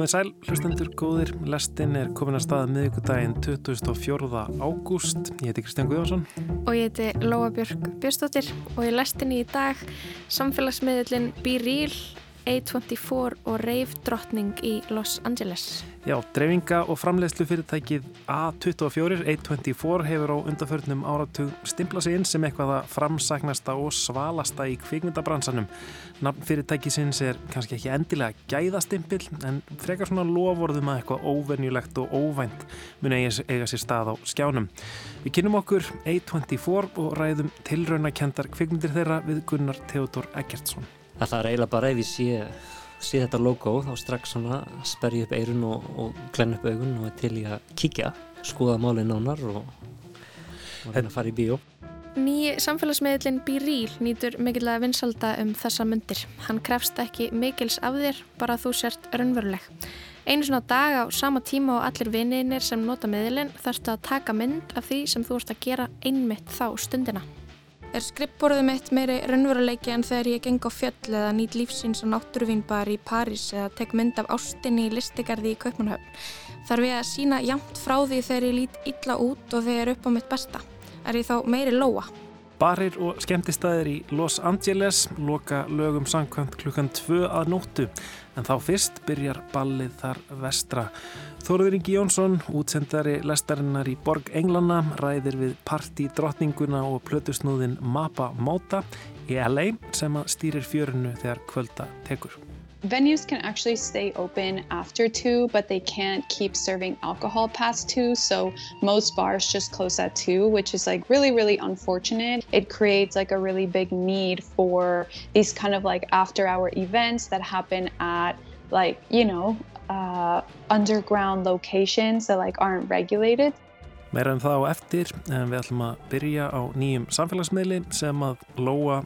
Góðið sæl, hlustendur góðir, lestin er komin að staða miðugudaginn 24. ágúst. Ég heiti Kristján Guðvarsson. Og ég heiti Lóa Björk Björnstóttir og ég lestinni í dag samfélagsmiðlinn Be Real A24 og Rave Drottning í Los Angeles. Já, dreifinga og framleiðslu fyrirtækið A24, A24 hefur á undarförnum áratug stimpla sig inn sem eitthvað að framsagnasta og svalasta í kvikmyndabransanum. Nafn fyrirtækisins er kannski ekki endilega gæðastimpill en frekar svona lofórðum að eitthvað óvenjulegt og óvænt muni eiga, sér stað á skjánum. Við kynum okkur A24 og ræðum tilraunakendar kvikmyndir þeirra við Gunnar Theodor Eggertsson að það er eiginlega bara ef ég sé, sé þetta logo þá strax svona sper ég upp eirun og, og glenn upp augun og er til ég að kíkja, skoða málinn nánar og, og hérna fara í bíó. Nýji samfélagsmiðlinn Bíríl nýtur mikilvæg vinsalda um þessa myndir. Hann krefst ekki mikils af þér, bara þú sért raunveruleg. Einu svona dag á sama tíma og allir vinninir sem nota miðlinn þarfst að taka mynd af því sem þú ert að gera einmitt þá stundina. Er skrippborðið mitt meiri raunveruleiki en þegar ég geng á fjöll eða nýtt lífsins og náttúruvínbar í París eða tek mynd af ástinni í listigarði í Kaupmannhöfn? Þarf ég að sína jamt frá því þegar ég lít illa út og þegar upp á mitt besta? Er ég þá meiri lóa? Barir og skemmtistæðir í Los Angeles loka lögum samkvæmt klukkan 2 að nóttu en þá fyrst byrjar ballið þar vestra. Þóruður Ingi Jónsson, útsendari lestarinnar í Borg Englana, ræðir við partydrottninguna og plötusnúðin Mappa Móta í LA sem að stýrir fjörunu þegar kvölda tekur. Venues can actually stay open after 2, but they can't keep serving alcohol past 2. So most bars just close at 2, which is like really, really unfortunate. It creates like a really big need for these kind of like after hour events that happen at like, you know, uh, underground locations that like aren't regulated. Meira um það á eftir, en við ætlum að byrja á nýjum samfélagsmiðli sem að Lóa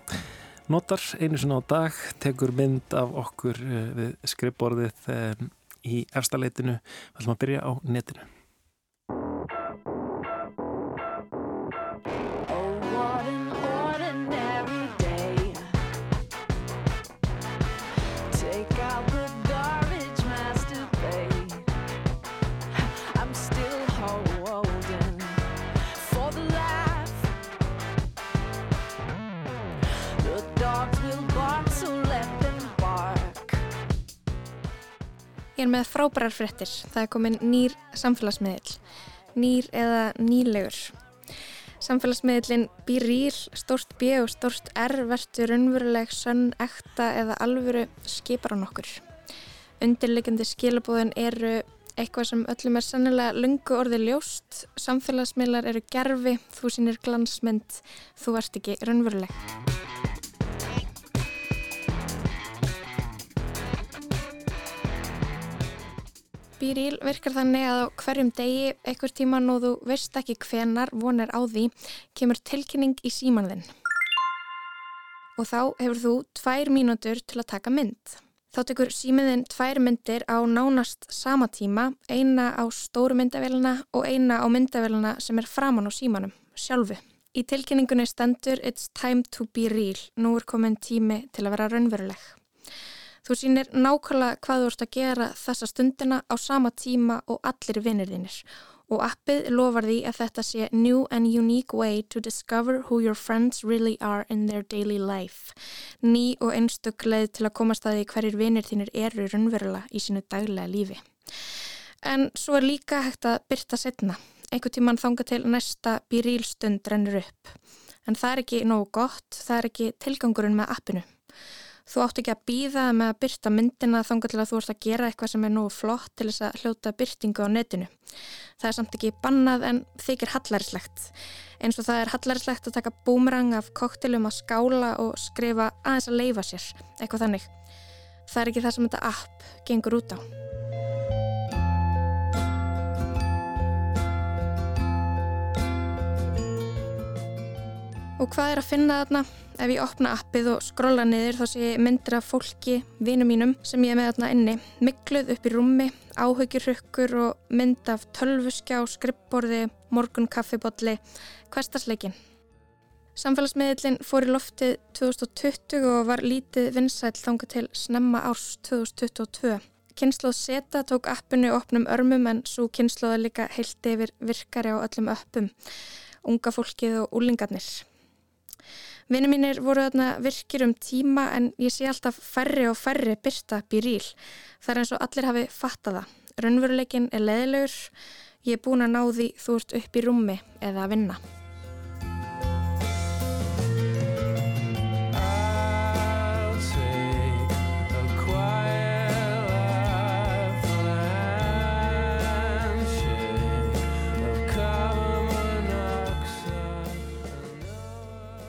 notar einu svona á dag, tekur mynd af okkur eh, við skrifborðið eh, í efstaleitinu. Við ætlum að byrja á netinu. Er með frábærar frettir. Það er komin nýr samfélagsmiðl. Nýr eða nýlegur. Samfélagsmiðlinn íl, stórst B og stórst R verður unveruleg, sönn, ekta eða alvöru skipar á nokkur. Undirlegjandi skilabóðin eru eitthvað sem öllum er sannilega lungu orði ljóst. Samfélagsmiðlar eru gerfi, þú sínir glansmynd, þú ert ekki raunveruleg. Bíríl virkar þannig að á hverjum degi, einhver tíman og þú veist ekki hvenar vonir á því, kemur tilkynning í símanðinn. Og þá hefur þú tvær mínútur til að taka mynd. Þá tekur símiðinn tvær myndir á nánast sama tíma, eina á stóru myndavélina og eina á myndavélina sem er framann á símanum, sjálfu. Í tilkynningunni stendur It's time to be real, nú er komin tími til að vera raunveruleg. Þú sýnir nákvæmlega hvað þú ert að gera þessa stundina á sama tíma og allir vinnir þínir og appið lofar því að þetta sé new and unique way to discover who your friends really are in their daily life. Ný og einstök leið til að komast að því hverjir vinnir þínir eru raunverulega í sínu daglega lífi. En svo er líka hægt að byrta setna. Einhver tíman þanga til næsta bírílstund rennur upp. En það er ekki nógu gott, það er ekki tilgangurinn með appinu. Þú átt ekki að býða með að byrta myndina þangar til að þú ert að gera eitthvað sem er nógu flott til þess að hljóta byrtingu á netinu. Það er samt ekki bannað en þykir hallaríslegt. Eins og það er hallaríslegt að taka búmerang af koktelum að skála og skrifa aðeins að leifa sér, eitthvað þannig. Það er ekki það sem þetta app gengur út á. Og hvað er að finna þarna? Ef ég opna appið og skrolla niður þá sé ég myndir af fólki, vinum mínum sem ég er með þarna inni. Mikluð upp í rúmi, áhugirrukkur og mynd af tölvuskjá, skrippborði, morgun kaffibotli, hverstasleikin. Samfélagsmiðlinn fór í loftið 2020 og var lítið vinsæl þanga til snemma árs 2022. kynsloð seta tók appinu opnum örmum en svo kynsloða líka heilt yfir virkari á öllum öppum, unga fólkið og úlingarnir. Vinni mínir voru þarna virkir um tíma en ég sé alltaf færri og færri byrta býrýl. Það er eins og allir hafi fattað það. Raunveruleikin er leðilegur, ég er búin að ná því þú ert upp í rúmi eða að vinna.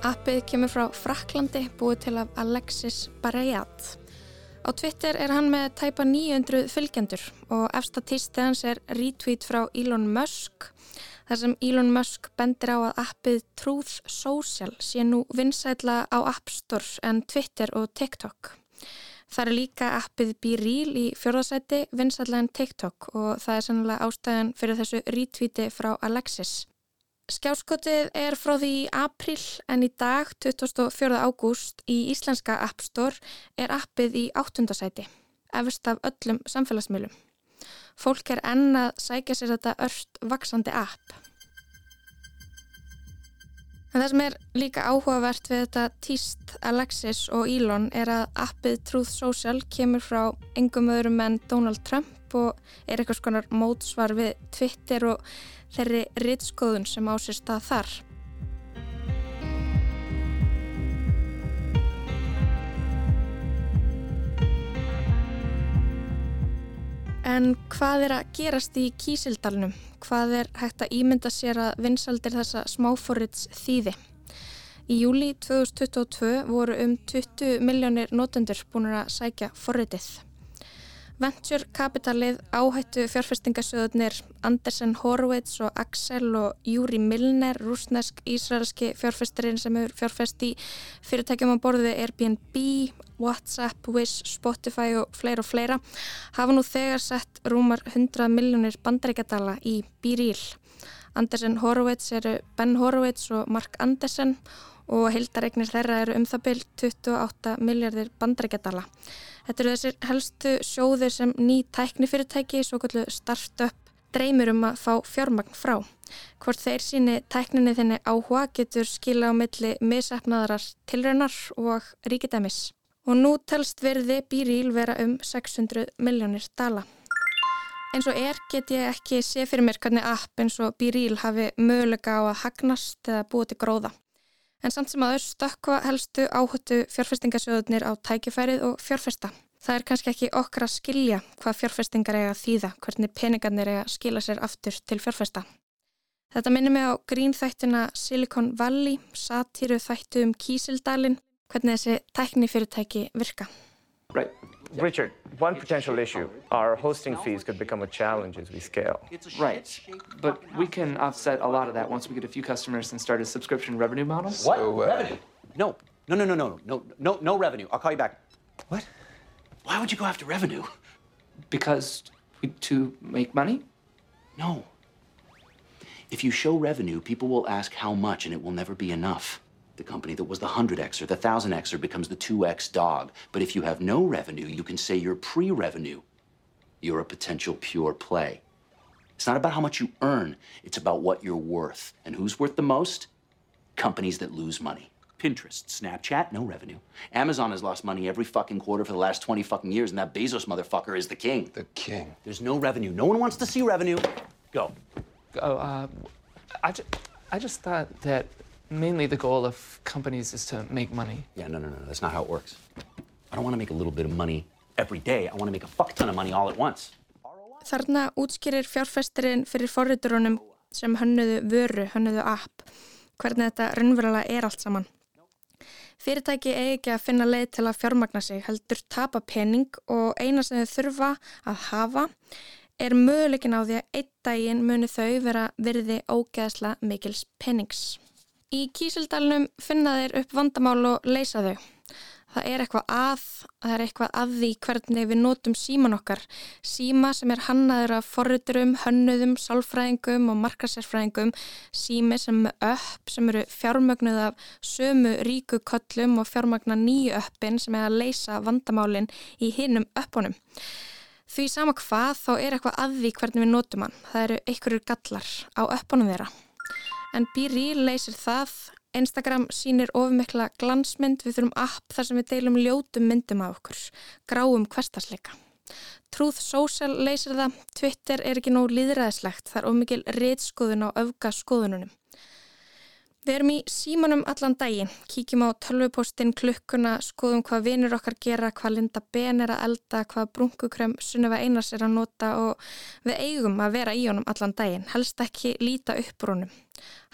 Appið kemur frá Fraklandi búið til af Alexis Barayat. Á Twitter er hann með tæpa 900 fylgjendur og efsta týstið hans er retweet frá Elon Musk þar sem Elon Musk bendir á að appið Truth Social sé nú vinsætla á App Store en Twitter og TikTok. Það er líka appið BeReal í fjörðarsæti vinsætla en TikTok og það er sannlega ástæðan fyrir þessu retweeti frá Alexis. Skjáskotið er frá því april en í dag, 24. ágúst, í Íslenska App Store er appið í áttundasæti, efust af öllum samfélagsmiðlum. Fólk er enn að sækja sér þetta örst vaksandi app. En það sem er líka áhugavert við þetta týst Alexis og Elon er að appið Truth Social kemur frá engum öðrum en Donald Trump og er eitthvað skonar mótsvar við Twitter og þeirri rittskoðun sem ásist að þar. En hvað er að gerast í kísildalunum? Hvað er hægt að ímynda sér að vinsaldir þessa smáforrits þýði? Í júli 2022 voru um 20 miljónir notendur búin að sækja forritið. Venture Capitalið áhættu fjárfestingasöðunir Andersen Horowitz og Axel og Júri Milner, rúsnesk ísraelski fjárfestirinn sem hefur fjárfest í fyrirtækjum á borðið Airbnb, Whatsapp, Wish, Spotify og fleira og fleira, hafa nú þegar sett rúmar 100 miljónir bandaríkjadala í Bíril. Andersen Horowitz eru Ben Horowitz og Mark Andersen og hildaregnir þeirra eru um það byrj 28 miljardir bandaríkjadala. Þetta eru þessir helstu sjóðir sem ný tæknifyrirtæki, svo kallu start-up, dreymir um að fá fjármagn frá. Hvort þeir síni tækninni þinni áhuga getur skila á milli misefnaðarar tilraunar og ríkidæmis. Og nú telst verði býríl vera um 600 miljónir dala. Eins og er get ég ekki sé fyrir mér hvernig app eins og býríl hafi mögulega á að hagnast eða búið til gróða en samt sem aður stökka helstu áhuttu fjárfestingasjóðunir á tækifærið og fjárfesta. Það er kannski ekki okkar að skilja hvað fjárfestingar eiga að þýða, hvernig peningarnir eiga að skila sér aftur til fjárfesta. Þetta minnir mig á grínþættina Silicon Valley, satíru þættu um Kísildalin, hvernig þessi tæknifyrirtæki virka. Right. Richard, one potential issue, our hosting fees could become a challenge as we scale. Right, but we can offset a lot of that once we get a few customers and start a subscription revenue model. What? So, uh, revenue? No, no, no, no, no, no, no, no revenue. I'll call you back. What? Why would you go after revenue? Because we to make money? No. If you show revenue, people will ask how much, and it will never be enough. The company that was the 100Xer, the 1000Xer becomes the 2X dog. But if you have no revenue, you can say you're pre revenue. You're a potential pure play. It's not about how much you earn, it's about what you're worth. And who's worth the most? Companies that lose money. Pinterest, Snapchat, no revenue. Amazon has lost money every fucking quarter for the last 20 fucking years, and that Bezos motherfucker is the king. The king. There's no revenue. No one wants to see revenue. Go. Oh, uh, I, ju I just thought that mainly the goal of companies is to make money. Yeah, no, no, no, that's not how it works. I don't want to make a little bit of money every day. I want to make a fuck ton of money all at once. Þarna útskýrir fjárfestirinn fyrir forriturunum sem hönnuðu vöru, hönnuðu app, hvernig þetta raunverulega er allt saman. Fyrirtæki eigi ekki að finna leið til að fjármagna sig, heldur tapa pening og eina sem þau þurfa að hafa er möguleikin á því að einn daginn muni þau vera virði ógeðsla mikils penings. Í kísildalunum finna þeir upp vandamál og leysa þau. Það er eitthvað að, það er eitthvað að því hvernig við notum síman okkar. Síma sem er hannaður af forriturum, hönnuðum, sálfræðingum og markasérfræðingum. Sími sem er upp, sem eru fjármögnuð af sömu ríku köllum og fjármögna nýju uppin sem er að leysa vandamálinn í hinnum uppunum. Því sama hvað þá er eitthvað að því hvernig við notum hann. Það eru einhverjur gallar á öppunum þeirra. En BeReal leysir það. Instagram sínir ofumikla glansmynd. Við þurfum app þar sem við deilum ljótum myndum af okkur. Gráum hverstasleika. Truth Social leysir það. Twitter er ekki nóg líðræðislegt. Það er ofmikil reytskoðun á öfga skoðununum. Við erum í símanum allan daginn, kíkjum á tölvupostin, klukkuna, skoðum hvað vinur okkar gera, hvað Linda Ben er að elda, hvað brunkukrem Sunnöfa Einars er að nota og við eigum að vera í honum allan daginn, helst ekki líta upp úr honum.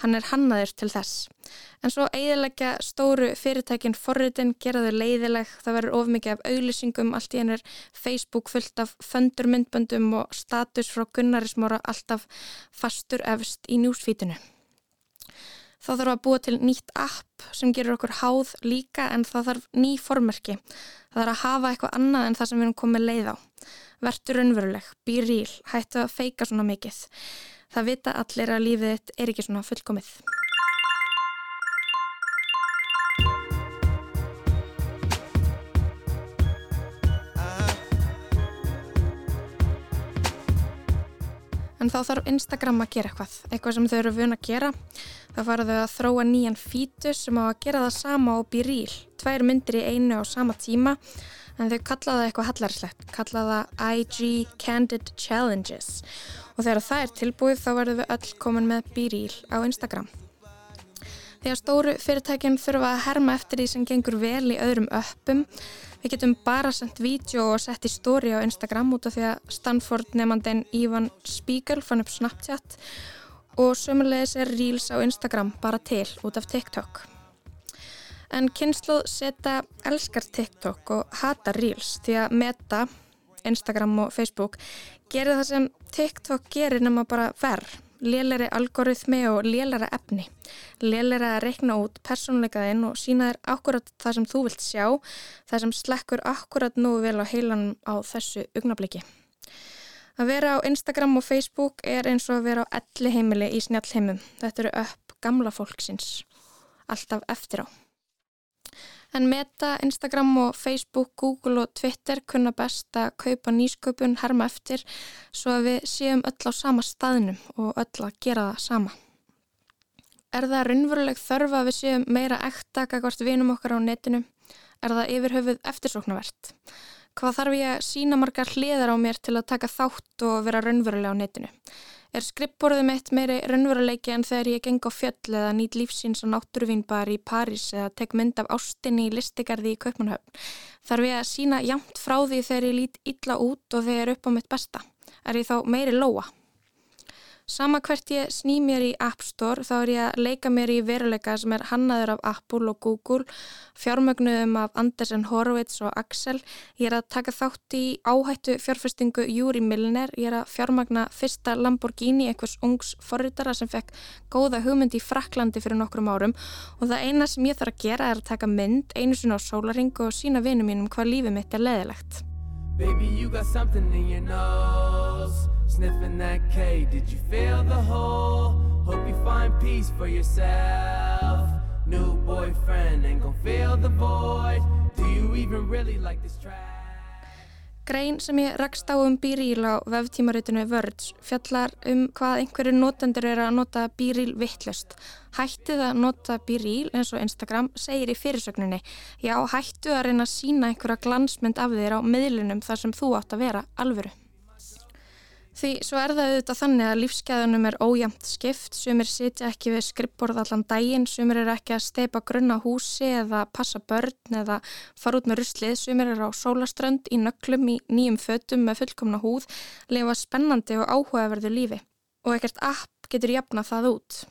Hann er hannaður til þess. En svo eiginlega stóru fyrirtækinn forritin geraðu leiðileg, það verður ofmikið af auðlýsingum, allt í hennur Facebook fullt af föndurmyndböndum og status frá Gunnarismóra alltaf fastur efst í njúsfítinu. Þá þarf að búa til nýtt app sem gerur okkur háð líka en það þarf ný formerki. Það þarf að hafa eitthvað annað en það sem við erum komið leið á. Vertur önveruleg, be real, hættu að feika svona mikið. Það vita allir að lífið er ekki svona fullkomið. En þá þarf Instagram að gera eitthvað, eitthvað sem þau eru vun að gera. Það fara þau að þróa nýjan fítus sem á að gera það sama og býrýl. Tvær myndir í einu á sama tíma, en þau kallaða eitthvað hallarslegt, kallaða IG Candid Challenges. Og þegar það er tilbúið þá verðum við öll komin með býrýl á Instagram. Þegar stóru fyrirtækinn þurfa að herma eftir því sem gengur vel í öðrum öppum, Við getum bara sendt vídeo og sett í stóri á Instagram út af því að Stanford nefnandin Ivan Spiegel fann upp Snapchat og sömulegis er Reels á Instagram bara til út af TikTok. En kynsluð setja elskar TikTok og hata Reels því að Meta, Instagram og Facebook gerir það sem TikTok gerir nema bara verð lélæri algoritmi og lélæra efni. Lélæra að reikna út persónleikaðinn og sína þér akkurat það sem þú vilt sjá, það sem slekkur akkurat nú vel á heilanum á þessu ugnabliki. Að vera á Instagram og Facebook er eins og að vera á elli heimili í snjallheimum. Þetta eru upp gamla fólksins. Alltaf eftir á. En Meta, Instagram og Facebook, Google og Twitter kunna best að kaupa nýsköpun herma eftir svo að við séum öll á sama staðnum og öll að gera það sama. Er það raunveruleg þörfa að við séum meira ekta kakvart vinum okkar á netinu? Er það yfir höfuð eftirsóknarvert? Hvað þarf ég að sína margar hliðar á mér til að taka þátt og vera raunveruleg á netinu? Er skrippborðið mitt meiri raunveruleiki en þegar ég geng á fjöll eða nýtt lífsins og náttúruvínbar í París eða tek mynd af ástinni í listigarði í Kaupmannhöfn. Þarf ég að sína jamt frá því þegar ég lít illa út og þegar upp á mitt besta. Er ég þá meiri lóa? Sama hvert ég sný mér í App Store þá er ég að leika mér í veruleika sem er hannaður af Apple og Google, fjármögnuðum af Andersen Horowitz og Axel. Ég er að taka þátt í áhættu fjárfestingu Júri Milner. Ég er að fjármagna fyrsta Lamborghini, einhvers ungs forritara sem fekk góða hugmynd í Fraklandi fyrir nokkrum árum og það eina sem ég þarf að gera er að taka mynd einu sinna á sólaring og sína vinum mínum hvað lífið mitt er leðilegt. Baby, Sniffing that K, did you feel the hole? Hope you find peace for yourself New boyfriend ain't gon' fill the void Do you even really like this track? Grein sem ég rakst á um bíríl á veftímaritinu Words fjallar um hvað einhverju notendur er að nota bíríl vittlust. Hættið að nota bíríl eins og Instagram segir í fyrirsögninni. Já, hættu að reyna að sína einhverja glansmynd af þér á miðlunum þar sem þú átt að vera alvöru. Því svo er það auðvitað þannig að lífsgæðunum er ójæmt skipt, sumir sitja ekki við skrippborð allan daginn, sumir er ekki að steipa grunna húsi eða passa börn eða fara út með ruslið, sumir er á sólaströnd í nöglum í nýjum fötum með fullkomna húð, lifa spennandi og áhugaverðu lífi. Og ekkert app getur jafna það út.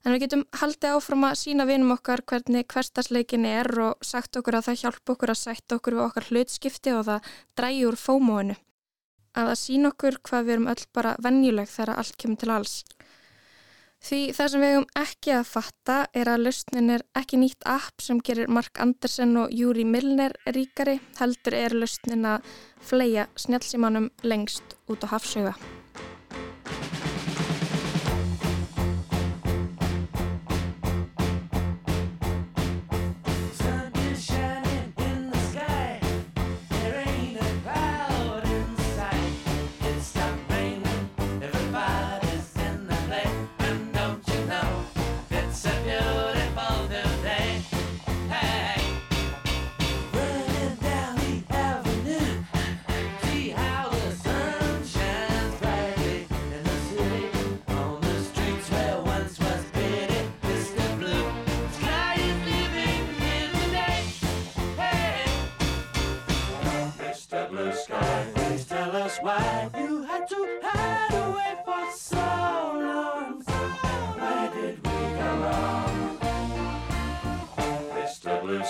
En við getum haldið áfram að sína vinum okkar hvernig hverstasleikin er og sagt okkur að það hjálp okkur að sætta okkur við okkar hlutskipti og það drægi úr fómóinu að að sína okkur hvað við erum öll bara vennjuleg þegar allt kemur til alls. Því það sem við hefum ekki að fatta er að lausnin er ekki nýtt app sem gerir Mark Andersen og Júri Milner ríkari, heldur er lausnin að fleia snjálfsímanum lengst út á hafsauða.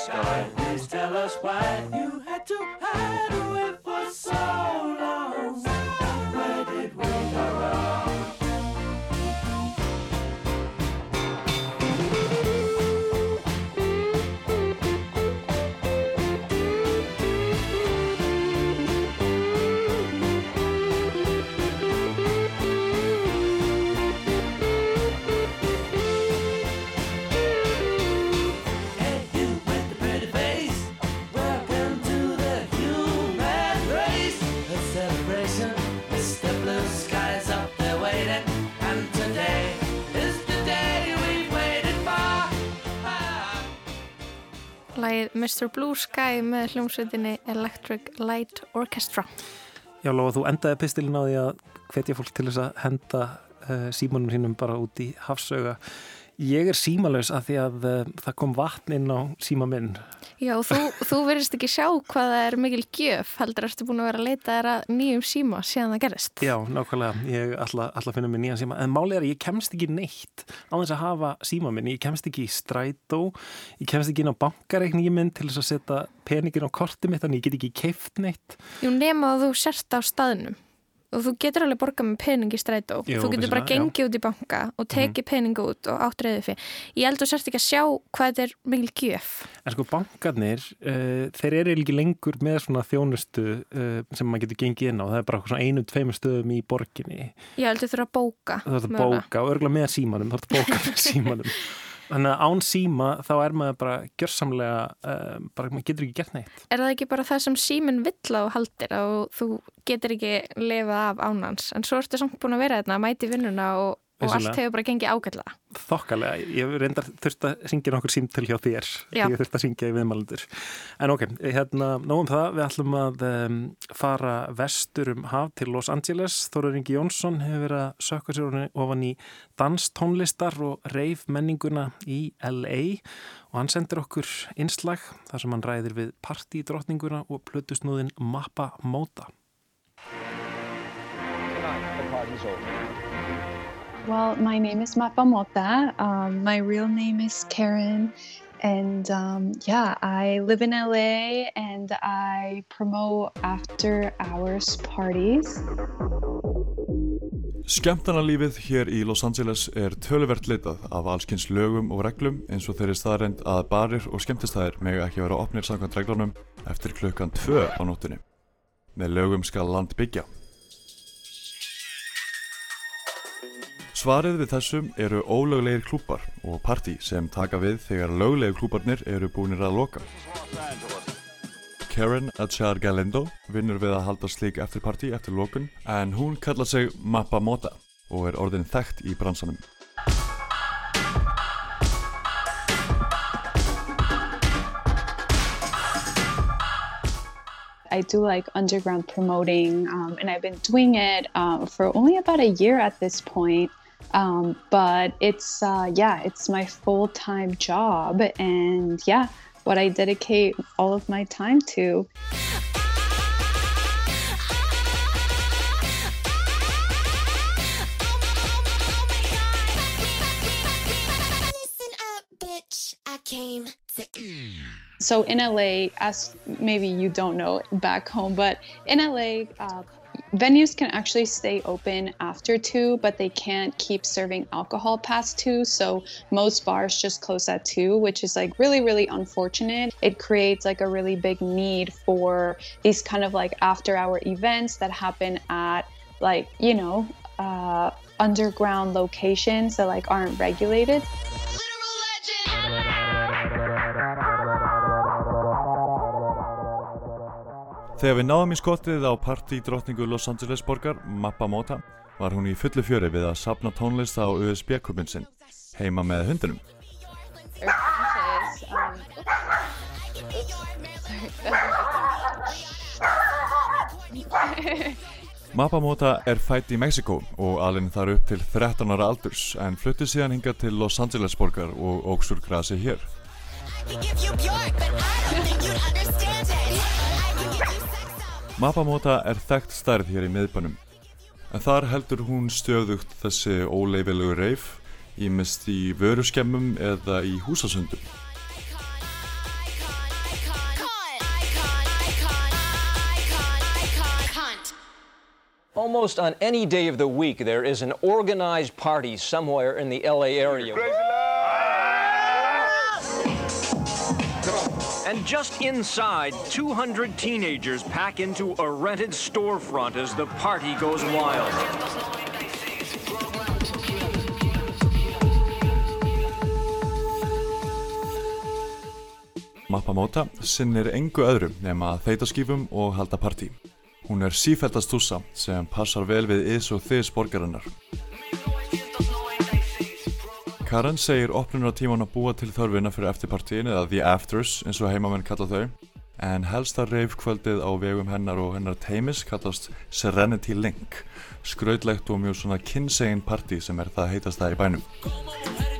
Story. Please tell us why you had to hide Lægið Mr. Blue Sky með hljómsveitinni Electric Light Orchestra. Já, Lóa, þú endaði pistilin á því að hvetja fólk til þess að henda uh, símanum sínum bara út í hafsauga. Ég er símalös að því að uh, það kom vatn inn á síma minn. Já, þú, þú verðist ekki sjá hvað það er mikil gjöf, heldur ertu búin að vera að leita að nýjum síma síðan það gerist. Já, nákvæmlega. Ég ætla, að finna mér nýjan síma. En málið er að ég kemst ekki neitt á þess að hafa síma minn. Ég kemst ekki í strætó, ég kemst ekki inn á bankareikningi minn til þess að setja peningin á kortið mitt, þannig ég get ekki keift neitt. Jú, nema að þú sért á staðnum og þú getur alveg borgað með pening í strætó. Jú, þú getur bara vissulega, já. Mhm. gengið út í banka og tekið pening út og átt reyðið fyrir. Ég held að þú sért ekki að sjá hvað þetta er mikil gjöf. En sko bankarnir, uh, þeir eru ekki lengur með svona þjónustu uh, sem maður getur gengið inn á. Það er bara svona einu, tveimur stöðum í borginni. Ég held að þú þurfa að bóka. Það er að bóka og örgulega með símanum, það er að bóka með símanum. Þannig að án síma þá er maður bara gjörsamlega, uh, bara maður getur ekki gert neitt. Er það ekki bara það sem síminn vill á haldir og þú getur ekki lifað af ánans en svo ertu samt búin að vera þetta, mæti vinnuna og, og Vissulega. allt hefur bara gengið ágætlega. Þokkalega, ég reyndar þurft að syngja nokkur símtöl hjá þér Já. ég þurft að syngja í viðmælendur. En ok, hérna, nógum það. Við ætlum að um, fara vestur um haf til Los Angeles. Þórar Ingi Jónsson hefur verið að sökka sér ofan í danstónlistar og reif menninguna í LA og hann sendir okkur innslag þar sem hann ræðir við partydrottninguna og plötusnúðin Mappa Móta Well, my name is Mapamota. Um, my real name is Karen. And um, yeah, I live in LA and I promote after hours parties. Skemmtanalífið hér í Los Angeles er töluvert litað af allskynns lögum og reglum eins og þeirri staðreind að barir og skemmtistæðir mega ekki vera opnir samkvæmt reglunum eftir klukkan 2 á nóttunni. Með lögum skal land byggja. Svarið við þessum eru ólöglegir klúpar og partí sem taka við þegar löglegir klúparnir eru búinir að loka. Karen Achar Galindo vinnur við að halda slík eftirparti eftir lokun en hún kallar sig Mappa Mota og er orðin þekkt í bransanum. I do like underground promoting, um, and I've been doing it um, for only about a year at this point. Um, but it's, uh, yeah, it's my full time job, and yeah, what I dedicate all of my time to. So in LA, as maybe you don't know back home, but in LA, uh, venues can actually stay open after two, but they can't keep serving alcohol past two. So most bars just close at two, which is like really, really unfortunate. It creates like a really big need for these kind of like after hour events that happen at like, you know, uh, underground locations that like aren't regulated. Þegar við náðum í skottið á partí drottningu Los Angeles borgar, Mappa Mota, var hún í fullu fjöri við að sapna tónlist á USB-kubin sinn, heima með hundinum. Mappa Mota er fætt í Mexiko og alinn þar upp til 13 ára aldurs en flutti síðan hinga til Los Angeles borgar og óksur grasi hér. Mapamóta er þekkt stærð hér í miðbænum, en þar heldur hún stöðugt þessi óleifilegur reif í mest í vöruskemmum eða í húsasöndum. Almost on any day of the week there is an organized party somewhere in the LA area. And just inside, 200 teenagers pack into a rented storefront as the party goes wild. Mappamóta sinnir engu öðrum nema að þeita skífum og halda partí. Hún er sífældast tússa sem passar vel við is og þys borgarinnar. Karen segir opnunar tíman að búa til þörfina fyrir eftirpartíin eða The Afters eins og heimamenn kalla þau en helsta reifkvöldið á vegum hennar og hennar teimis kallast Serenity Link skrautlegt og mjög svona kynsegin partí sem er það heitast það í bænum.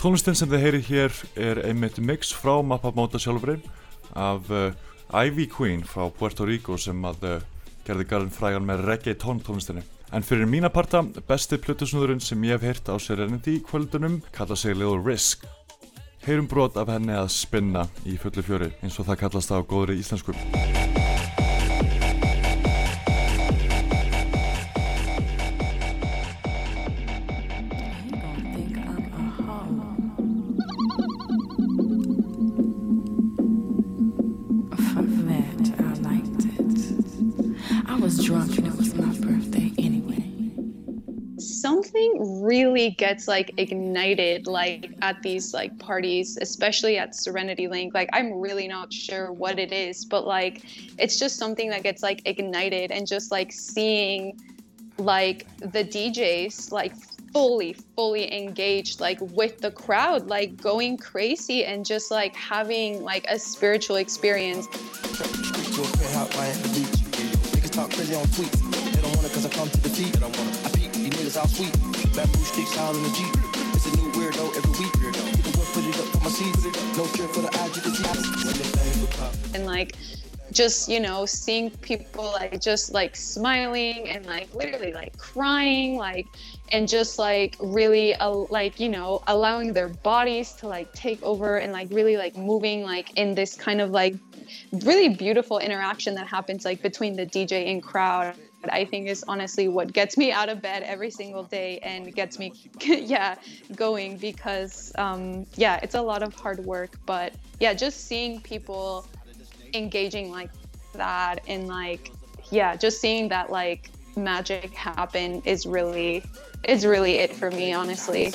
Tónlistin sem þið heyri hér er einmitt mix frá Mappamóta sjálfri af uh, Ivy Queen frá Puerto Rico sem að uh, gerði garðin frægan með reggaeton tónlistinni. En fyrir mína parta, besti plötusnúðurinn sem ég hef heyrt á Serenity kvöldunum kalla sig Little Risk. Heyrum brot af henni að spinna í fullu fjöri eins og það kallast á góðri íslensku. Really gets like ignited like at these like parties especially at serenity link like i'm really not sure what it is but like it's just something that gets like ignited and just like seeing like the djs like fully fully engaged like with the crowd like going crazy and just like having like a spiritual experience talk crazy on tweets. They don't want it cause I come to the. All sweet. Bamboo in the Jeep. It's a new weirdo every week. The whip, put it up for my. No for the and like just you know seeing people like just like smiling and like literally like crying like and just like really uh, like you know allowing their bodies to like take over and like really like moving like in this kind of like really beautiful interaction that happens like between the DJ and crowd I think is honestly what gets me out of bed every single day and gets me yeah going because um yeah it's a lot of hard work. But yeah just seeing people engaging like that and like yeah just seeing that like magic happen is really is really it for me honestly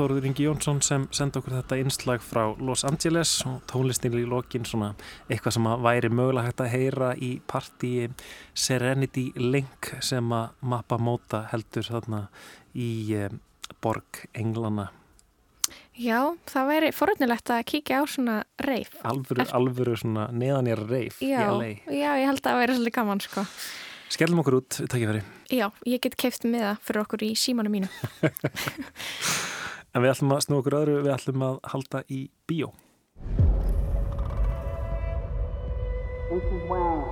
Þóruður Ingi Jónsson sem senda okkur þetta innslag frá Los Angeles og tónlistin í lokin svona eitthvað sem að væri mögulega hægt að heyra í partíi Serenity Link sem að mappa móta heldur þarna í eh, borg Englana. Já, það væri forunilegt að kíkja á svona reif. Alvöru, alvöru svona neðanjara reif í Já, LA. já, ég held að það væri svolítið gaman, sko. Skellum okkur út, takkifæri. Já, ég get keift með það fyrir okkur í símanu mínu. En við ætlum að snú okkur öðru, við ætlum að halda í bíó. Mrs. Wang.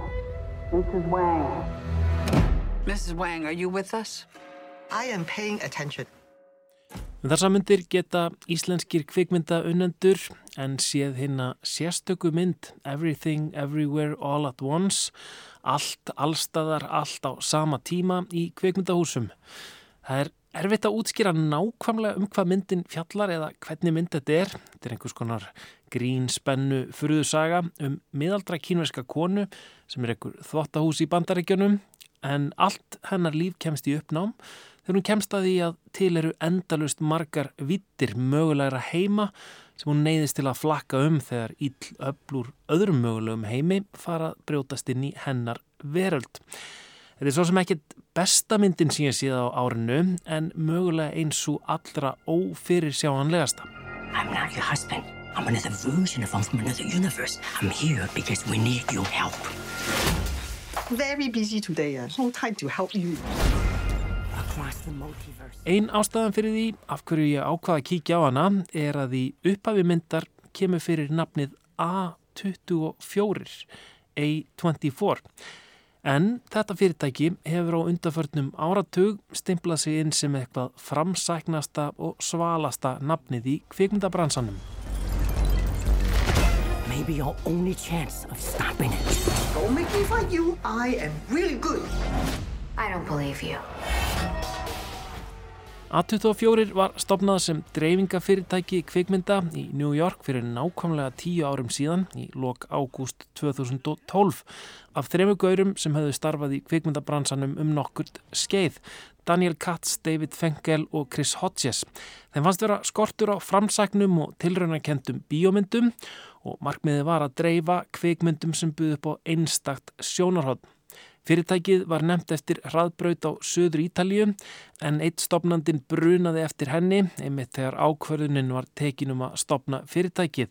Mrs. Wang. Mrs. Wang, are you with us? I am paying attention. En þessar myndir geta íslenskir kvikmynda unnendur en séð hérna sérstöku mynd Everything Everywhere All at Once allt, allstaðar, allt á sama tíma í kvikmyndahúsum. Það er erfitt að útskýra nákvæmlega um hvað myndin fjallar eða hvernig mynd þetta er. Þetta er einhvers konar grín, spennu, furðusaga um miðaldra kínverska konu sem er einhver þvottahús í bandaríkjunum en allt hennar líf kemst í uppnám þegar hún kemst að því að til eru endalust margar vittir mögulegra heima sem hún neyðist til að flakka um þegar íll öflur öðrum mögulegum heimi fara að brjótast inn í hennar veröld. Þetta er svo sem ekkit besta myndin sem ég séð á árinu en mögulega eins og allra ófyrir sjáanlegasta. I'm not your husband. I'm another version of him from another universe. I'm here because we need your help. Very busy today. Uh, no time to help you. Across the multiverse. Ein ástæðan fyrir því af hverju ég ákvaða að kíkja á hana er að í upphafi myndar kemur fyrir nafnið A24, A24. En þetta fyrirtæki hefur á undarförnum áratug stimplað sig inn sem eitthvað framsæknasta og svalasta nafnið í kvikmyndabransanum. Maybe your only chance of stopping it. Don't make me fight you. I am really good. I don't believe you. A24 var stopnað sem dreifingafyrirtæki kvikmynda í New York fyrir nákvæmlega tíu árum síðan í lok ágúst 2012 af þremu gaurum sem höfðu starfað í kvikmyndabransanum um nokkurt skeið. Daniel Katz, David Fenkel og Chris Hodges. Þeim fannst vera skortur á framsæknum og tilraunakendum bíómyndum og markmiðið var að dreifa kvikmyndum sem buði upp á einstakt sjónarhótt. Fyrirtækið var nefnt eftir hraðbraut á söður Ítalíu en eitt stopnandin brunaði eftir henni einmitt þegar ákvörðunin var tekin um að stopna fyrirtækið.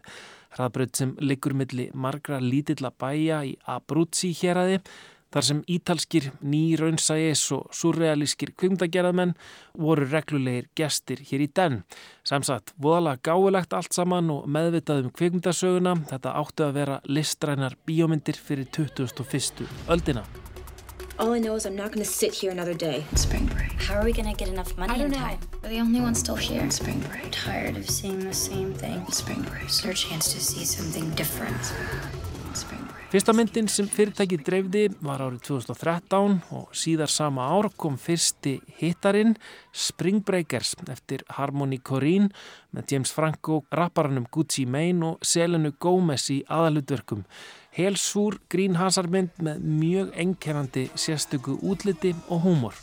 Hraðbraut sem liggur milli margra lítilla bæja í Abruzzi héræði þar sem ítalskir nýraunsægis og surrealískir kvimdagerðamenn voru reglulegir gestir hér í den. Samsagt, voðalega gáulegt allt saman og meðvitað um kvikmyndasöguna, þetta áttu að vera listrænar bíómyndir fyrir 2001. öldina. All I know is I'm not going to sit here another day. Spring break. How are we going to get enough money I don't in know. time? We're the only ones still here. Spring break. I'm tired of seeing the same thing. Spring break. It's our chance to see something different. Spring break. Fyrsta myndin sem fyrirtækið dreifði var árið 2013 og síðar sama ár kom fyrsti hittarinn Spring Breakers eftir Harmony Korine með James Franco, rapparanum Gucci Mane og Selenu Gomez í aðalutverkum. Helsúr grínhasarmynd með mjög enkerandi sérstöku útliti og húmor.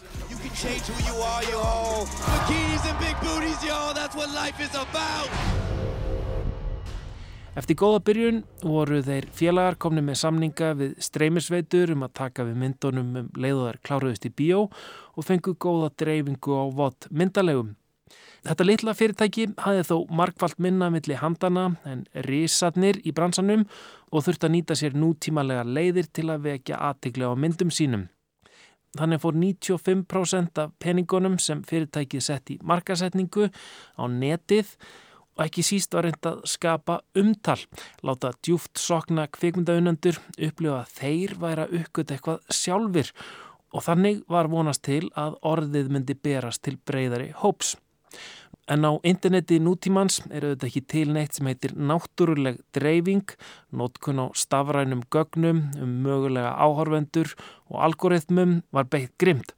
Eftir góða byrjun voru þeir félagar komni með samninga við streymisveitur um að taka við myndunum um leiðuðar kláruðist í bíó og fengu góða dreifingu á vott myndalegum. Þetta litla fyrirtæki hafði þó markvallt minna milli handana en risatnir í bransanum og þurfti að nýta sér nútímalega leiðir til að vekja aðtikla á myndum sínum. Þannig fór 95% af peningunum sem fyrirtækið sett í markasetningu á netið og ekki síst var reynd að skapa umtal, láta djúft sokna kvikmyndaunandur, upplifa að þeir væri að uppgöta eitthvað sjálfur og þannig var vonast til að orðið myndi berast til breyðari hóps. En á interneti nútímans eru þetta ekki til neitt sem heitir náttúruleg dreifing, nótkun á stafrænum gögnum um mögulega áhorfendur og algoritmum var beitt grimt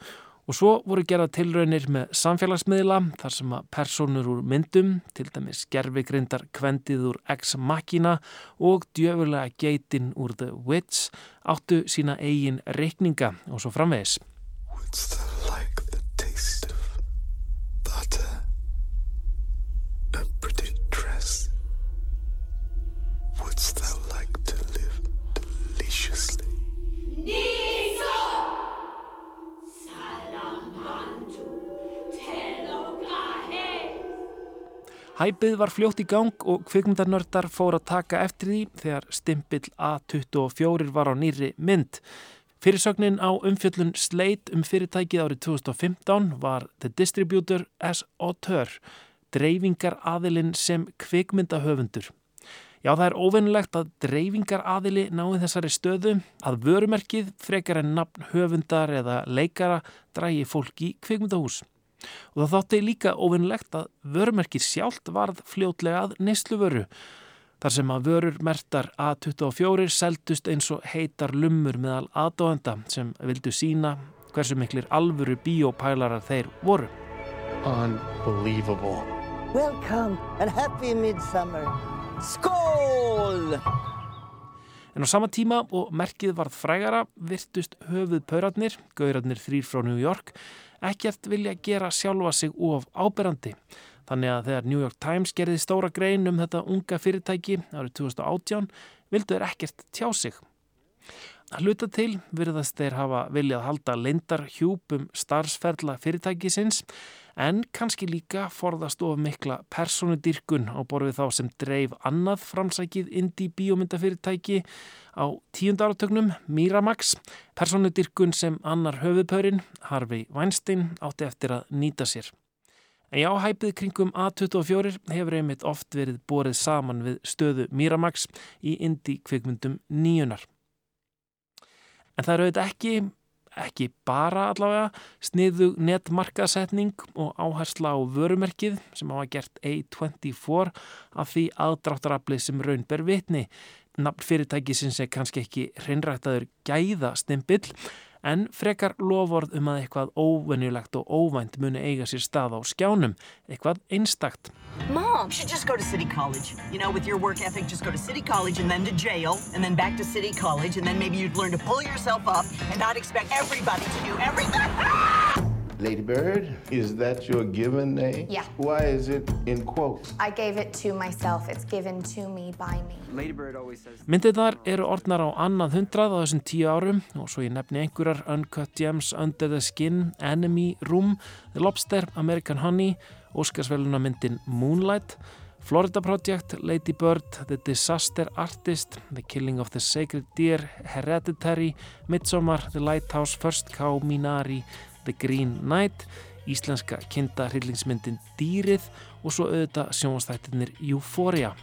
Og svo voru gerað tilraunir með samfélagsmiðla þar sem að personur úr myndum, til dæmis gerfigrindar kvendið úr Ex-Machina og djöfulega geitin úr The Witch áttu sína eigin reikninga og svo framvegis. What's that like What's that like to live deliciously? Hæpið var fljótt í gang og kvikmyndarnördar fór að taka eftir því þegar stimpill A24 var á nýri mynd. Fyrirsögnin á umfjöllun Slate um fyrirtækið árið 2015 var The Distributor as Auteur, dreifingar aðilinn sem kvikmyndahöfundur. Já, það er óvinnilegt að dreifingar aðili nái þessari stöðu að vörumerkið frekar en nafn höfundar eða leikara drægi fólk í kvikmyndahús. Og það þótti líka óvinnlegt að vörumerkir sjálft varð fljótlega að nesluvöru. Þar sem að vörur mertar A24 seldust eins og heitar lummur meðal aðdóðenda sem vildu sína hversu miklir alvöru bíópælarar þeir voru. Unbelievable. Welcome and happy midsummer. Skål! En á sama tíma og merkið varð frægara virtust höfuð paurarnir, gaurarnir þrýr frá New York, ekkert vilja gera sjálfa sig of áberandi. Þannig að þegar New York Times gerði stóra grein um þetta unga fyrirtæki árið 2018 vildu þeir ekkert tjá sig. Að hluta til virðast þeir hafa viljað halda lindar hjúpum starfsferðla fyrirtækisins en kannski líka forðast of mikla personudyrkun á borfið þá sem dreif annað framsækið indie bíómyndafyrirtæki á tíund áratögnum Miramax, personudyrkun sem annar höfuðpörin, Harvey Weinstein, átti eftir að nýta sér. En já, hæpið kringum A24 hefur einmitt oft verið borið saman við stöðu Miramax í indie kvikmyndum nýjunar. En það eru auðvitað ekki, ekki bara allavega, sniðu netmarkasetning og áhersla á vörumerkið sem hafa gert A24 af því aðdráttarafli sem raun ber vitni. Nafn fyrirtækisins er kannski ekki hreinræktaður gæða stimpill en frekar loford um að eitthvað óvenjulegt og óvænt muni eiga sér stað á skjánum, eitthvað einstakt. Mom, you should just go to City College. You know, with your work ethic, just go to City College and then to jail, and then back to City College, and then maybe you'd learn to pull yourself up and not expect everybody to do everything. Lady Bird, is that your given name? Yeah. Why is it in quotes? I gave it to myself. It's given to me by me. Lady Bird always says... Myndirnar eru orðnar á annað hundrað á þessum tíu árum og svo ég nefni einhverjar Uncut Gems, Under the Skin, Enemy, Room, The Lobster, American Honey, Óskarsveluna myndin Moonlight, Florida Project, Lady Bird, The Disaster Artist, The Killing of the Sacred Deer, Hereditary, Midsommar, The Lighthouse, First Cow, Minari, The Green Knight, íslenska kinda hryllingsmyndin Dýrið og svo auðvitað sjónastættirnir Euphoria.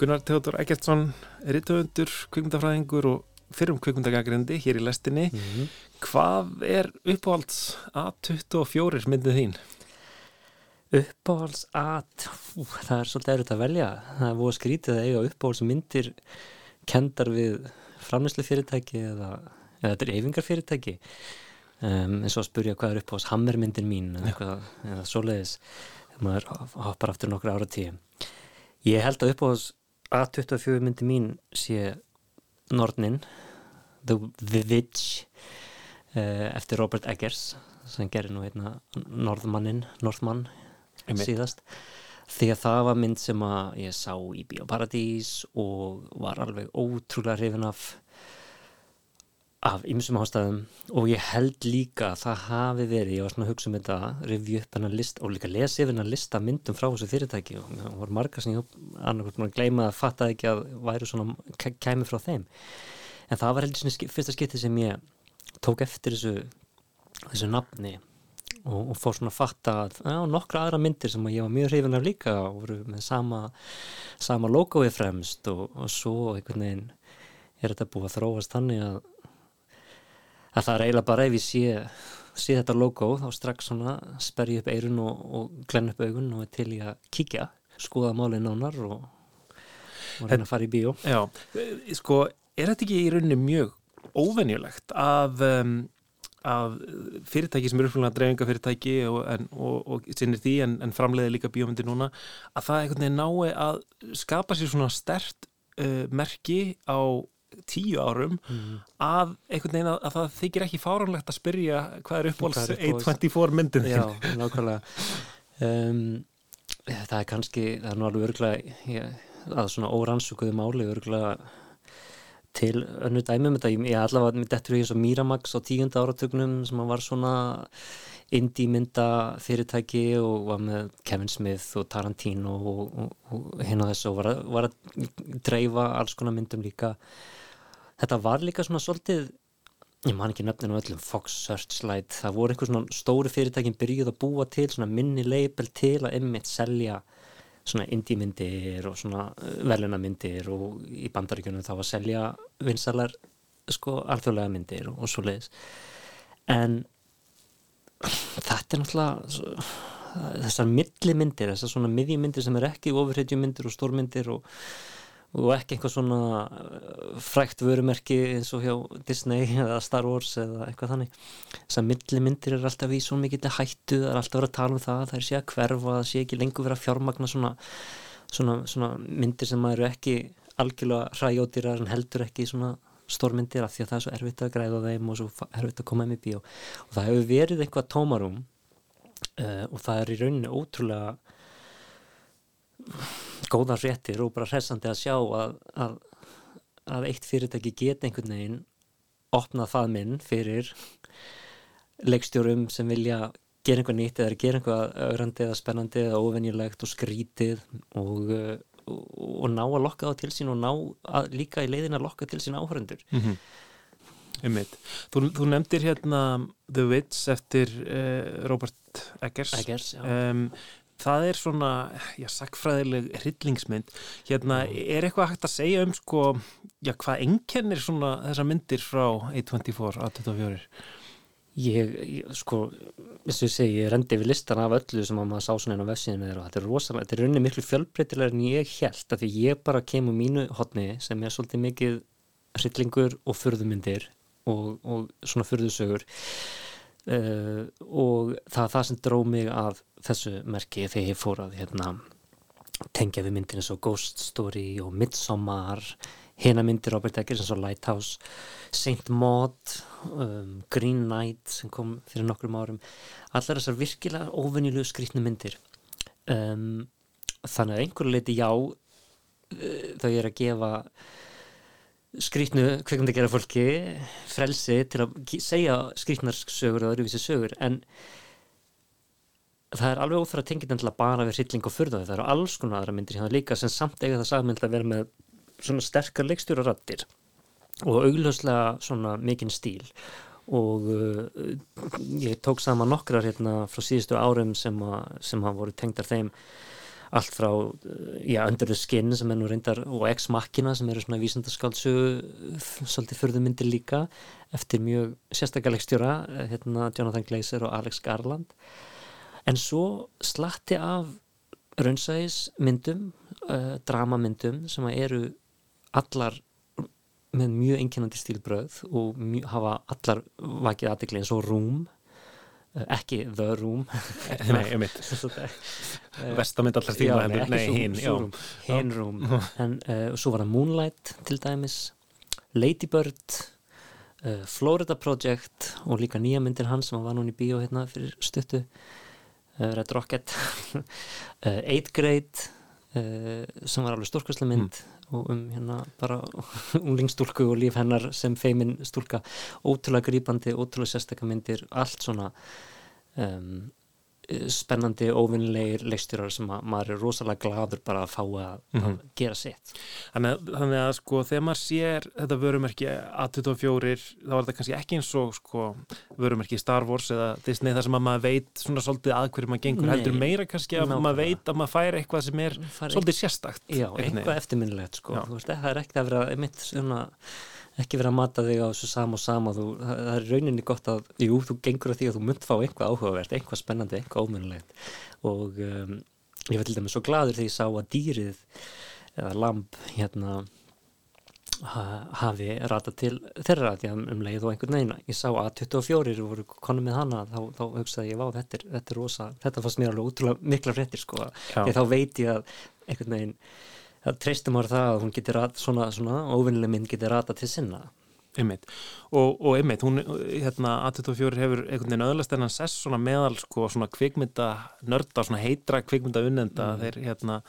Gunnar Teodor Eggertsson, rithöfundur, kvikmyndafræðingur og fyrrum kvikmyndagagrindi hér í lestinni. Mhm. Hvað er uppáhalds A24 myndið þín? Uppáhalds að, ú, það er svolítið erfitt að velja. Það er búið að skrítið að eiga uppáhalds myndir kendar við framlýslu fyrirtæki eða, eða dreifingar fyrirtæki. Um, eins og að spurja hvað er uppáhalds hammermyndin mín eða, eitthvað, eða svoleiðis maður hoppar aftur nokkru ára tíu. Ég held að uppáhalds A24 myndi mín sé Nornin, The, The Witch uh, eftir Robert Eggers sem gerir nú hérna Norðmannin, Norðmann síðast. Því að það var mynd sem að ég sá í Bíóparadís og var alveg ótrúlega hrifin af af ymsum ástæðum og ég held líka að það hafi verið, ég var svona að hugsa um þetta revju upp hennar list og líka lesi yfir hennar lista myndum frá þessu fyrirtæki og það voru margar sem ég annarkvæmt búin að gleyma að fatta ekki að væri svona kæmi frá þeim. En það var heldur svona fyrsta skipti sem ég tók eftir þessu þessu nafni og, og fór svona að fatta að já, nokkra aðra myndir sem ég var mjög hrifin af líka og voru með sama sama logoið fremst og, og svo einhvern veginn er þetta búið að þróast þannig að það er eiginlega bara ef ég sé, sé þetta logo þá strax svona sperri upp eirun og, og glenn upp augun og er til í að kíkja, skoða málið nánar og, og reyna að fara í bíó. Já, eh, sko, er þetta ekki í rauninni mjög óvenjulegt að, um, að fyrirtæki sem eru uppfélagna dreifingafyrirtæki og, og, og sinnir því en, en framleiði líka bíómyndi núna að það einhvern veginn nái að skapa sér svona stert uh, merki á tíu árum að einhvern veginn að, að það þykir ekki fáránlegt að spyrja hvað er er uppáhalds? A24 myndin? Já, nákvæmlega um, Það er kannski, það er nú alveg örgulega að svona órannsökuðu máli örgulega til önnu dæmi um þetta, ég, allavega mér dettur í eins og Miramax á tíunda áratugnum sem var svona indie mynda fyrirtæki og var með Kevin Smith og Tarantino og, og, og hinn og þess og var að, var að dreifa alls konar myndum líka þetta var líka svona svolítið ég man ekki nöfninu öllum Fox Searchlight það voru einhver svona stóri fyrirtækin byrjuð að búa til svona minni label til að einmitt selja svona indie myndir og svona veluna myndir og í bandaríkjunum þá að selja vinsalar sko alþjóðlega myndir og, og svo leiðis en þetta er náttúrulega þessar millimyndir, þessar svona miðjumyndir sem er ekki ofurhetjumyndir og stórmyndir og, og ekki eitthvað svona uh, frækt vörumerki eins og hjá Disney eða Star Wars eða eitthvað þannig. Þessar millimyndir er alltaf í svo mikið hættu, það er alltaf verið að tala um það það er sé að hverfa, það sé ekki lengur verið að fjármagna svona, svona, svona myndir sem eru ekki algjörlega hræjótýrar en heldur ekki svona stórmyndir af því að það er svo erfitt að græða þeim og svo erfitt að koma þeim í bíó. Og það hefur verið eitthvað tómarum uh, og það er í rauninni ótrúlega góðan réttir og bara hressandi að sjá að, að, að eitt fyrirtæki geta einhvern veginn opnað það minn fyrir leikstjórum sem vilja gera einhvað nýtt eða gera einhvað ögrandi eða spennandi eða óvenjulegt og skrítið og, uh, og, og ná að lokka það til sín og ná að, líka í leiðin að lokka til sín áhörundur Mhm. Einmitt. Þú, þú nefndir hérna The Witch eftir uh, Robert Eggers. Eggers, um, það er svona, já, sagfræðileg hryllingsmynd. Hérna, er eitthvað hægt að segja um, sko, já, hvað einkennir svona þessar myndir frá A24, A24? Ég, ég sko, eins og ég segi, ég rendi við listan af öllu sem að maður sá svona inn á vefsíðinu þeirra og þetta er rosalega, þetta er rauninni miklu fjölbreytilega en ég held að því ég bara kemur mínu hotni sem er svolítið mikið hryllingur og furðumyndir og, og svona furðusögur uh, og það það sem dró mig að þessu merki þegar ég fór að hérna tengja við myndir eins og Ghost Story og Midsommar hina myndir Robert Eggers eins og Lighthouse Saint Maud um, Green Knight sem kom fyrir nokkrum árum allar þessar virkilega óvenjulegu skrýtnu myndir. Um, þannig að einhverju leiti já uh, þau er að gefa skrýtnu kveikmyndi gera fólki frelsi til að segja skrýtnar sögur og öðruvísi sögur en það er alveg óþara að tengja þetta bara við hrylling og furða það eru alls konar aðra myndir hérna líka sem samt eiga það sagmynd að vera með svona sterkar leikstjórarattir og augljóslega svona mikinn stíl. Og uh, ég tók saman nokkrar hérna frá síðustu árum sem að, sem að voru tengdar þeim. Allt frá uh, já, Under the Skin sem er nú reyndar og Ex Machina sem eru svona vísindaskáldsögu svolítið förðumyndir líka eftir mjög sérstakaleikstjóra hérna Jonathan Glazer og Alex Garland en svo slatti af raunsæðismyndum uh, dramamyndum sem eru allar með mjög einkennandi stílbröð og mjög, hafa allar vakið aðdegli eins og Room uh, ekki The Room Nei, ég mitt Vestamynd allar stíla Já, nei, hinn, Room en uh, svo var það Moonlight til dæmis Lady Bird uh, Florida Project og líka nýja myndir hans sem var núna í bíó hérna fyrir stuttu Red Rocket. Uh, Eighth Grade uh, sem var alveg stórkvæslega mynd og um hérna bara unglingstúlku og líf hennar sem feimin stúlka. Ótrúlega grípandi, ótrúlega sérstakka myndir allt svona um, spennandi, óvinnilegir leikstjórar sem að maður er rosalega gladur bara að fá að, að Mhm. gera sitt. Þannig þannig að sko þegar maður sér þetta vörumerki A24 þá er þetta kannski ekki eins og sko vörumerki Star Wars eða Disney þar sem að maður veit svona svolítið að hverju maður gengur Nei, heldur meira kannski að maður veit að maður fær eitthvað sem er svolítið sérstakt Já, eitthvað eftirminnilegt sko. Veist, það er ekki að vera einmitt, svona, ekki vera að mata þig á þessu sama og sama þú, það, er rauninni gott að jú, þú gengur að því að þú munt fá eitthvað áhugavert eitthvað spennandi, eitthvað óminnilegt og um, ég var til dæmis svo gladur þegar ég sá að dýrið eða lamb hérna ha, hafi ratað til þeirra því að um leið og einhvern veginn ég sá að 24 voru konum með hana þá, þá hugsaði ég, vá, þetta er, þetta er rosa þetta fannst mér alveg útrúlega mikla fréttir sko, því þá veit ég að einhvern veginn, það treystum ára það að hún getur rat, svona, svona óvinnileg mynd getur ratað til sinna Einmitt. Og, og einmitt, hún, hérna, A24 hefur einhvern veginn öðlast en hann sess svona meðal sko svona kvikmynda nörda, svona heitra kvikmynda unnenda, Mm. þeir hérna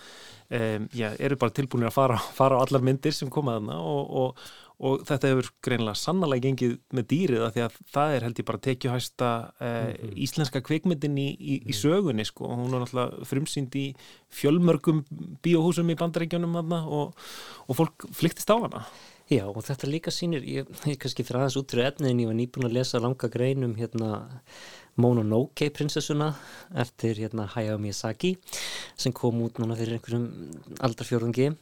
um, já, eru bara tilbúinir að fara, fara á allar myndir sem koma þarna og, og, og þetta hefur greinilega sannlega gengið með dýrið af því að það er held ég bara tekjuhæsta uh, íslenska kvikmyndin í, í, í sögunni sko, og hún er náttúrulega frumsýnd í fjölmörgum bíóhúsum í bandaríkjunum þarna og, og fólk flyktist á hana. Já, og þetta líka sýnir, ég, ég kannski fyrir aðeins út fyrir efniðin, ég var nýbúin að lesa langa grein um hérna Mononoke prinsessuna eftir hérna Hayao Miyazaki sem kom út núna fyrir einhverjum aldarfjörðungi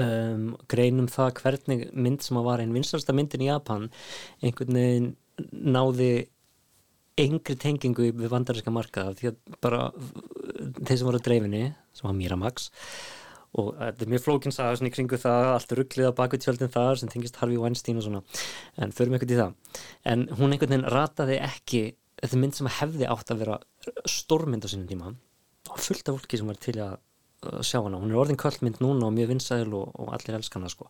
um, grein um það hvernig mynd sem að var einn vinstalsta myndin í Japan einhvern veginn náði engri tengingu við vandarinska markaða því að bara þeir sem voru að dreifinni, sem var Miramax og þetta er mjög flókin saga svona í kringu það, allt rugglið á baku tjöldin þar sem tengist Harvey Weinstein og svona en förum ekkert í það. En hún einhvern veginn rataði ekki þetta mynd sem hefði átt að vera stórmynd á sínum tíma og fullt af fólki sem var til að uh, sjá hana. Hún er orðin kvöldmynd núna og mjög vinsæl og, og allir elska hana sko.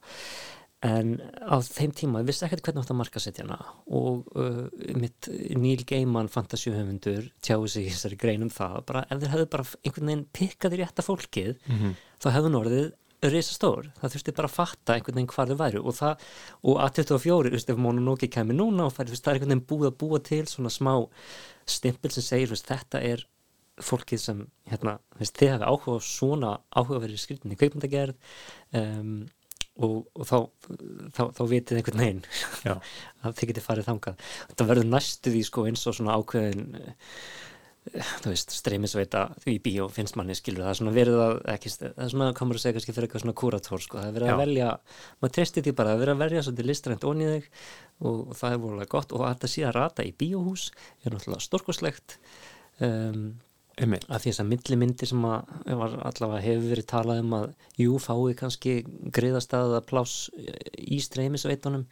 En á þeim tíma, ég vissi ekkert hvernig átt að marka setja hana og uh, mitt Neil Gaiman fantasíuhöfundur tjáði sig í þessari grein um það. Bara ef þeir hefðu bara einhvern veginn pikkað í rétta fólkið Mhm. þá hefðu hún orðið risastór, það þurfti bara að fatta einhvern veginn hvað þau væru og það og A24, þú veist, ef Mononoke kemur núna og færi, það er einhvern veginn búið að búa til svona smá stimpil sem segir, þú veist, þetta er fólkið sem, hérna, veist, þið hafa áhuga svona áhugaverið skriftinni kveikmyndagerð um, og, og þá, þá, þá vitið einhvern veginn Já. að þið getið farið þangað. Þetta verður næstu því sko eins og svona ákveðin eh, þú veist, streymisveita í bíó finnst manni skilur, það er svona verið að ekki, það er svona, komur að segja kannski fyrir eitthvað svona kúratór sko, það er verið Já. að velja maður treystir því bara, það er verið að velja svolítið listrænt onni þig og, og það er vorulega gott. Og að þetta sé að rata í bíóhús er náttúrulega stórkoslegt um, Einmitt. að því þess að millimyndir sem að allavega hefur verið talað um að jú fái kannski greiðastæða pláss í streymisveitunum.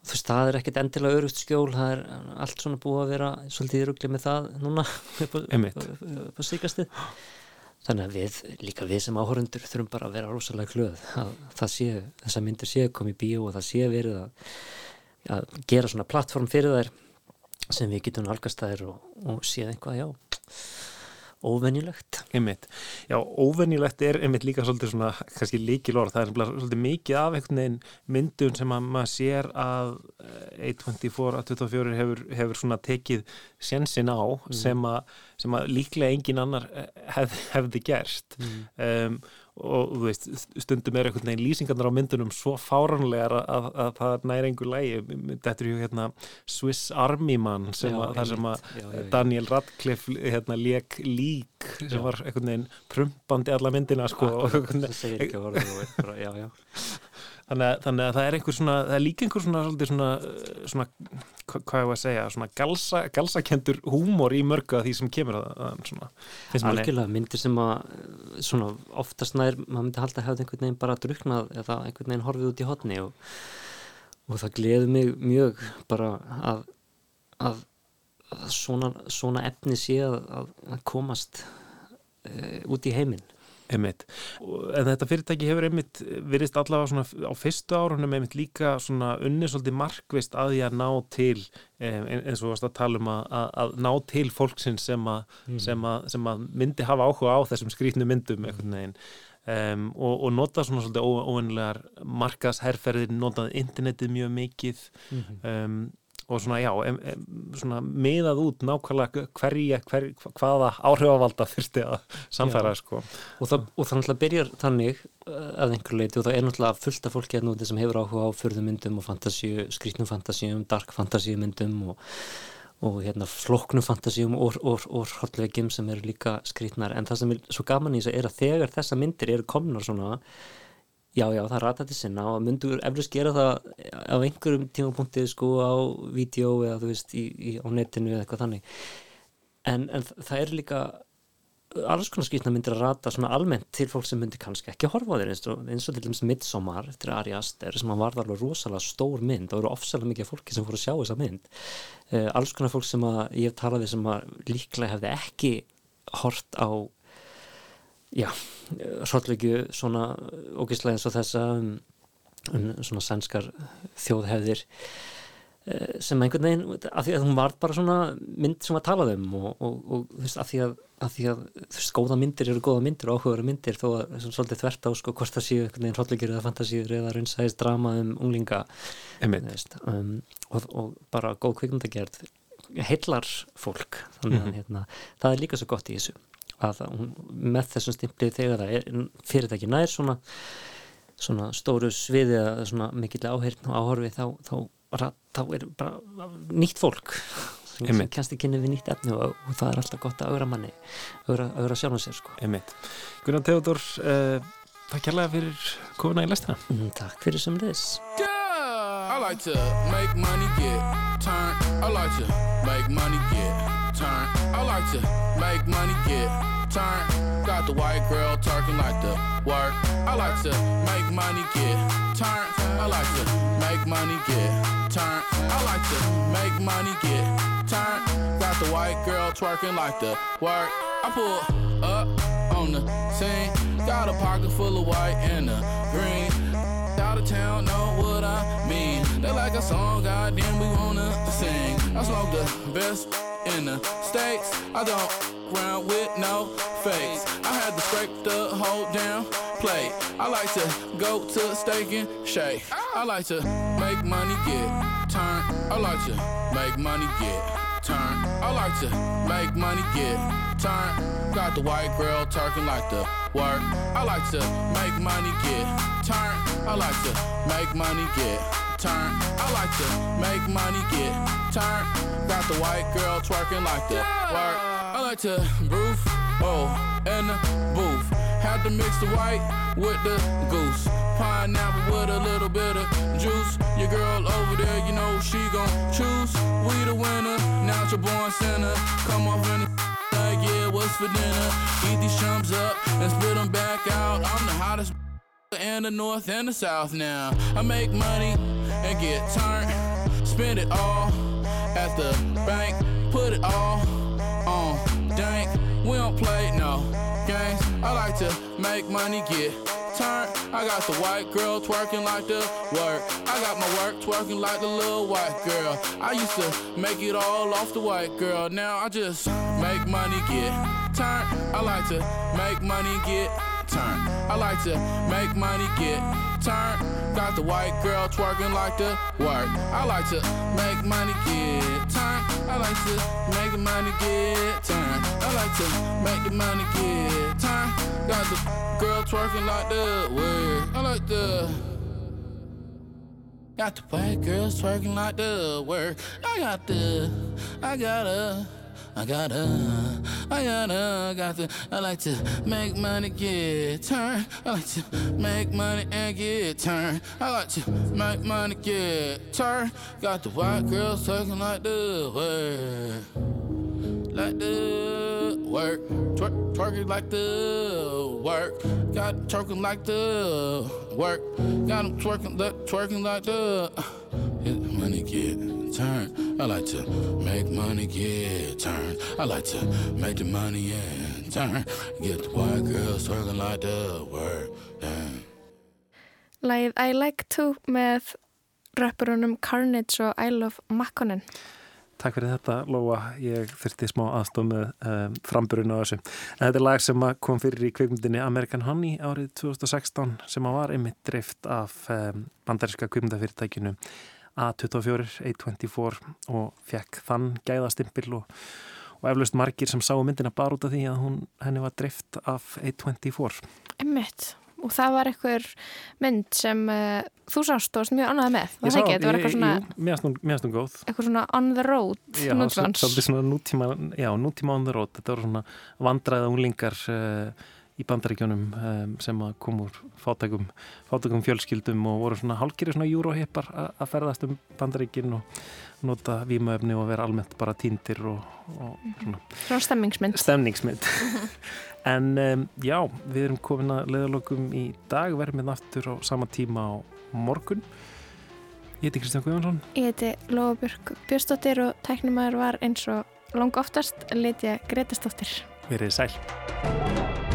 Þú veist, það er ekkert endilega örugt skjól, það er allt svona búið að vera svolítið í rugli með það núna upp á, síkastið þannig að við, líka við sem áhörundur þurfum bara að vera rosalega glöð að það sé, þessar myndir sé komið í bíó og það sé verið að, að gera svona plattform fyrir þær sem við getum nálgast þær og, og séð eitthvað, já óvenjulegt Einmitt. Já, óvenjulegt er einmitt líka svolítið svona kannski líkil orð, það er svolítið mikið af einhvern veginn myndun sem að maður sér að eh, A24 að 24 hefur, hefur svona tekið sjensin á Mm. sem, að, sem að líklega engin annar eh, hef, hefði gerst Mm. um, og veist, stundum er einhvern veginn lýsingarnar á myndunum svo fáranlegar að, að, að það næri einhver lægi þetta er ju hérna Swiss Army Man sem Já, að, þar sem að. Já, já. Daniel Radcliffe hérna lék lík sem var einhvern veginn prumpandi alla myndina sko og Akkurat, einhvern sem segir ekki og bara, já, já. Þannig að, þannig að það er einhver svona, það er líka einhver svona, svona, uh, svona hva- hvað ég var að segja, svona galsa, galsakendur húmor í mörgu af því sem kemur að, að svona, finnst manni. Algjörlega, myndir sem að svona oftast nær, maður myndi halda að hefði einhvern veginn bara druknað eða einhvern veginn horfið út í hotni og, og það gleður mig mjög bara að, að, að svona, svona efni sé að, að, að komast e, út í heiminn Einmitt. En þetta fyrirtæki hefur einmitt virðist allavega svona á fyrstu árunum einmitt líka svona unnið svolítið markvist að því að ná til eh, eins og varst að tala um að, að, ná til fólksins sem að, Mhm. sem að, sem að myndi hafa áhuga á þessum skrýtnu myndum einhvern veginn um, og, og nota svona svolítið ó- óvennilegar markasherferðir, notað internetið mjög mikið Mhm. um, og svona já, em, em, svona miðað út nákvæmlega hverja, hver, hvaða áhrifavalda þurfti að samfæra sko. og það, og það náttúrulega byrjar þannig uh, að einhver leiti og það er náttúrulega fullt af fólki hérna úti sem hefur áhuga á förðumyndum og fantasíu, skrítnum fantasíum, dark fantasíumyndum og, og hérna floknum fantasíum og, og, og hotlegjum sem eru líka skrítnar en það sem er svo gaman í þessu er að þegar þessa myndir eru komnar svona já, já, það rata til sinna og myndur eflust gera það á einhverjum tímapunkti sko á vídeo eða þú veist í, í, á netinu eða eitthvað þannig. En, en það er líka alls konar skýtna myndir að rata svona almennt til fólk sem myndir kannski ekki horfa á þeir eins og, eins og til dæmis Midsommar eftir Ari Aster sem hann varð alveg rosalega stór mynd. Og eru ofsalega mikið fólki sem fór að sjá þessa mynd. Uh, alls konar fólk sem að ég hef talað við sem að líklega hefði ekki hort á já, hrollvekju svona ógislega eins og þessa um, um svona sænskar þjóðhefðir eh, sem einhvern veginn, af því að hún var bara svona mynd sem að tala um og, og, og þú veist, af því að, af því að þú veist, góða myndir eru góða myndir og áhugaður myndir þó að þessum svolítið þvert á sko hvort það séu einhvern veginn hrollvíkjur eða fantasíur eða raunsæðist drama um unglinga veist, um, og, og bara góð kvikmyndagerð heillar fólk þannig að Mhm. hérna, það er líka svo gott í þessu að það- hún, með þessum stimplið þegar það er fyrirtæki nær svona svona stóru sviði eða svona mikill áheyrn og áhorfi þá, þá, bara, þá er bara nýtt fólk sem, ekki inn við nýtt efni og, og það er alltaf gott að augra manni augra, augra sjálfan sér sko Einmitt. Gunnar Theodor uh, takk kærlega fyrir komuna í lestina mm, Takk fyrir sem þess I like to make money, get turn. I like to make money, get turn. I like to make money, get turn. Got the white girl talking like the work. I like to make money, get turn. I like to make money, get turn. I like to make money, get turn. Got the white girl twerking like the work. I pull up on the scene. Got a pocket full of white and a green. Out of town, know what I mean. They like a song, goddamn, we wanna sing. I smoke the best in the states. I don't round with no fakes. I had to scrape the whole damn plate. I like to go to steak and shake. I like to make money, get turn. I like to make money, get turn. I like to make money, get turn. Got the white girl talking like the work. I like to make money, get turn. I like to make money, get turn. I like to make money, get turn. Got the white girl twerking like the work. I like to roof, oh, in the booth. Had to mix the white with the goose. Pineapple with a little bit of juice. Your girl over there, you know she gon' choose. We the winner, natural born sinner. Come off in the like, yeah, what's for dinner? Eat these chumps up and spit them back out. I'm the hottest in the north and the south now. I make money and get turned. Spend it all at the bank. Put it all on dank. We don't play no games. I like to make money, get turned. I got the white girl twerking like the work. I got my work twerking like the little white girl. I used to make it all off the white girl. Now I just make money, get turned. I like to make money, get turned. I like to make money get turned. Got the white girl twerking like the work. I like to make money get turned. I like to make the money get turned. I like to make the money get turned. Got the girl twerking like the work. I like the Got the white girls twerking like the work. I got the, I gotta, I gotta, I gotta, got the. I like to make money get turned. I like to make money and get turned. I like to make money get turned. Got the white girls twerking like the work, like the work, twerk, twerking like the work. Got twerking like the work. Got them twerking, twerking like the. Uh, get money get turned. I like to make money get turned. I like to make the money and turn. Get the white girls twerking like the work. Damn. Lægið I Like To með rappurunum Carnage og I Love Makkonen. Takk fyrir þetta, Lóa. Ég þurfti smá aðstof með um, framburinu á þessu. En þetta er lag sem kom fyrir í kvikmyndinni American Honey árið 2016 sem var einmitt dreift af um, bandaríska kvikmyndafyrirtækinu A24, A24 og fekk þann gæðastimpil og, og eflaust margir sem sáu myndina bara út af því að hún, henni var dreift af A24. Emmitt. Og það var einhver mynd sem uh, þú sást og varst mjög annað með. Var það sá- ekki? Þetta var eitthvað svona, Jú, finnst hún góð. eitthvað svona on the road. Já, nútímans. svolítið svona nútíma, já, nútíma on the road. Þetta voru svona vandræða unglingar uh, í bandaríkjónum um, sem kom úr fátækum, fátækum fjölskyldum og voru svona hálkiri svona júróhippar að ferðast um bandaríkin og nota vímaöfni og vera almennt bara týndir og, og svona Svona stemmingsmynd. stemningsmynd. en um, já, við erum komin að leðalokum í dag, verðum við aftur á sama tíma á morgun. Ég heiti Kristján Guðjónsson. Ég heiti Lóabjörg Björnsdóttir og tæknumæður var eins og lang oftast Litja Gretastóttir. Verið sæl.